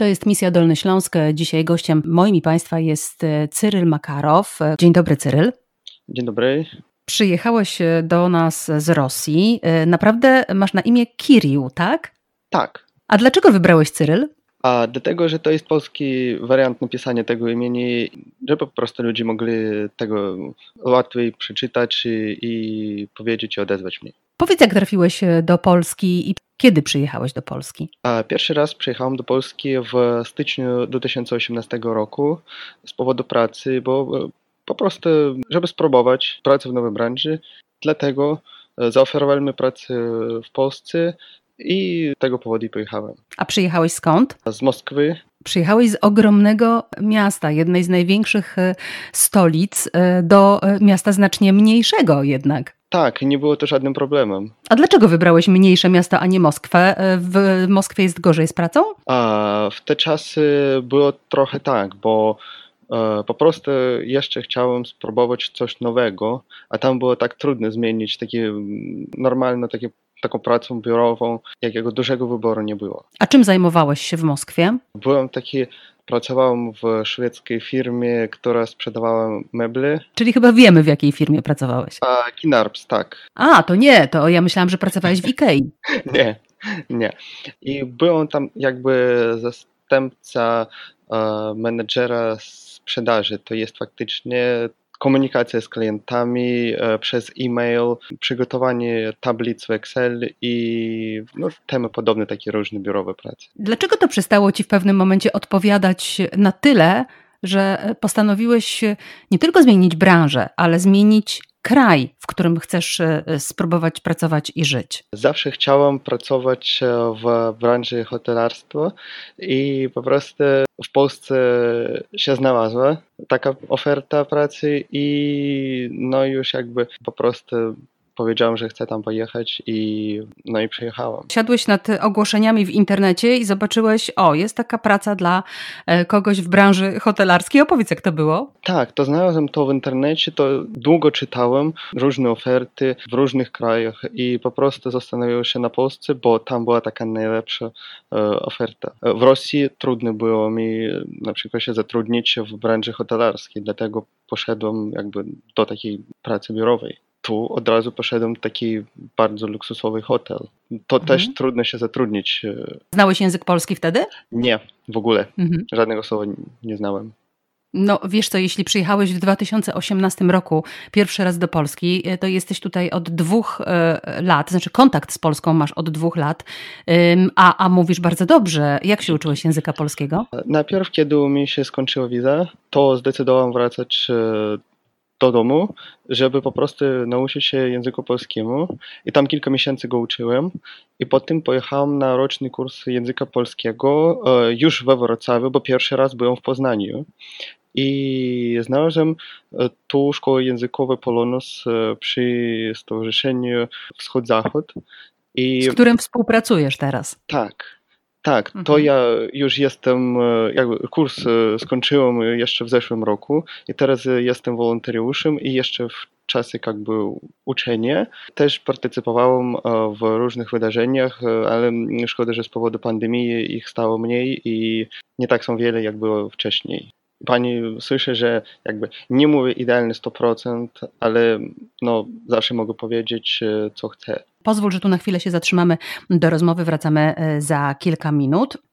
To jest Misja Dolny Śląsk. Dzisiaj gościem moim i Państwa jest e, Cyryl Makarow. Dzień dobry, Cyryl. Dzień dobry. Przyjechałeś e, do nas z Rosji. E, naprawdę masz na imię Kirił, tak? Tak. A dlaczego wybrałeś Cyryl? A dlatego, że to jest polski wariant napisania tego imieni, żeby po prostu ludzie mogli tego łatwiej przeczytać i, i powiedzieć i odezwać mnie. Powiedz, jak trafiłeś do Polski i kiedy przyjechałeś do Polski? A pierwszy raz przyjechałem do Polski w styczniu 2018 roku z powodu pracy, bo po prostu, żeby spróbować pracę w nowej branży. Dlatego zaoferowali mi pracę w Polsce i tego powodu pojechałem. A przyjechałeś skąd? Z Moskwy. Przyjechałeś z ogromnego miasta, jednej z największych stolic, do miasta znacznie mniejszego jednak. Tak, nie było to żadnym problemem. A dlaczego wybrałeś mniejsze miasto, a nie Moskwę? W Moskwie jest gorzej z pracą? A w te czasy było trochę tak, bo e, po prostu jeszcze chciałem spróbować coś nowego, a tam było tak trudno zmienić takie normalne, takie, taką pracą biurową, jakiego dużego wyboru nie było. A czym zajmowałeś się w Moskwie? Byłem taki Pracowałem w szwedzkiej firmie, która sprzedawała meble. Czyli chyba wiemy, w jakiej firmie pracowałeś. A, Kinarps, tak. A, to nie, to ja myślałam, że pracowałeś w Ikei. nie, nie. I byłem tam jakby zastępca e, menedżera sprzedaży. To jest faktycznie komunikacja z klientami e, przez e-mail, przygotowanie tablic w Excel i no, temy podobne, takie różne biurowe prace. Dlaczego to przestało ci w pewnym momencie odpowiadać na tyle, że postanowiłeś nie tylko zmienić branżę, ale zmienić kraj, w którym chcesz e, spróbować pracować i żyć? Zawsze chciałam pracować e, w branży hotelarstwa i po prostu w Polsce się znalazła taka oferta pracy i no już jakby po prostu powiedziałem, że chcę tam pojechać i no i przyjechałem. Siadłeś nad ogłoszeniami w internecie i zobaczyłeś, o, jest taka praca dla e, kogoś w branży hotelarskiej. Opowiedz, jak to było? Tak, to znalazłem to w internecie, to długo czytałem, różne oferty w różnych krajach i po prostu zastanowiłem się na Polsce, bo tam była taka najlepsza e, oferta. W Rosji trudno było mi na przykład się zatrudnić w branży hotelarskiej, dlatego poszedłem jakby do takiej pracy biurowej tu od razu poszedłem w taki bardzo luksusowy hotel. To mhm. też trudno się zatrudnić. E, Znałeś język polski wtedy? Nie, w ogóle. Mhm. Żadnego słowa nie znałem. No wiesz co, jeśli przyjechałeś w 2018 roku pierwszy raz do Polski, e, to jesteś tutaj od dwóch e, lat, znaczy kontakt z Polską masz od dwóch lat, a, a mówisz bardzo dobrze. Jak się uczyłeś języka polskiego? Najpierw, kiedy mi się skończyła wiza, to zdecydowałem wracać do domu, żeby po prostu nauczyć się języku polskiemu. I tam kilka miesięcy go uczyłem. I potem pojechałem na roczny kurs języka polskiego e, już we Wrocławiu, bo pierwszy raz byłem w Poznaniu. I znalazłem e, tu szkołę językową Polonus e, przy Stowarzyszeniu Wschód-Zachód. I... Z którym współpracujesz teraz? Tak, tak, to mhm. ja już jestem, e, jakby kurs e, skończyłem jeszcze w zeszłym roku i teraz jestem wolontariuszem i jeszcze w czasie jakby uczenia też partycypowałem e, w różnych wydarzeniach, ale szkoda, że z powodu pandemii ich stało mniej i nie tak są wiele, jak było wcześniej. Pani słyszy, że jakby nie mówię idealnie 100%, ale no, zawsze mogę powiedzieć, co chcę. Pozwól, że tu na chwilę się zatrzymamy do rozmowy, wracamy e, za kilka minut.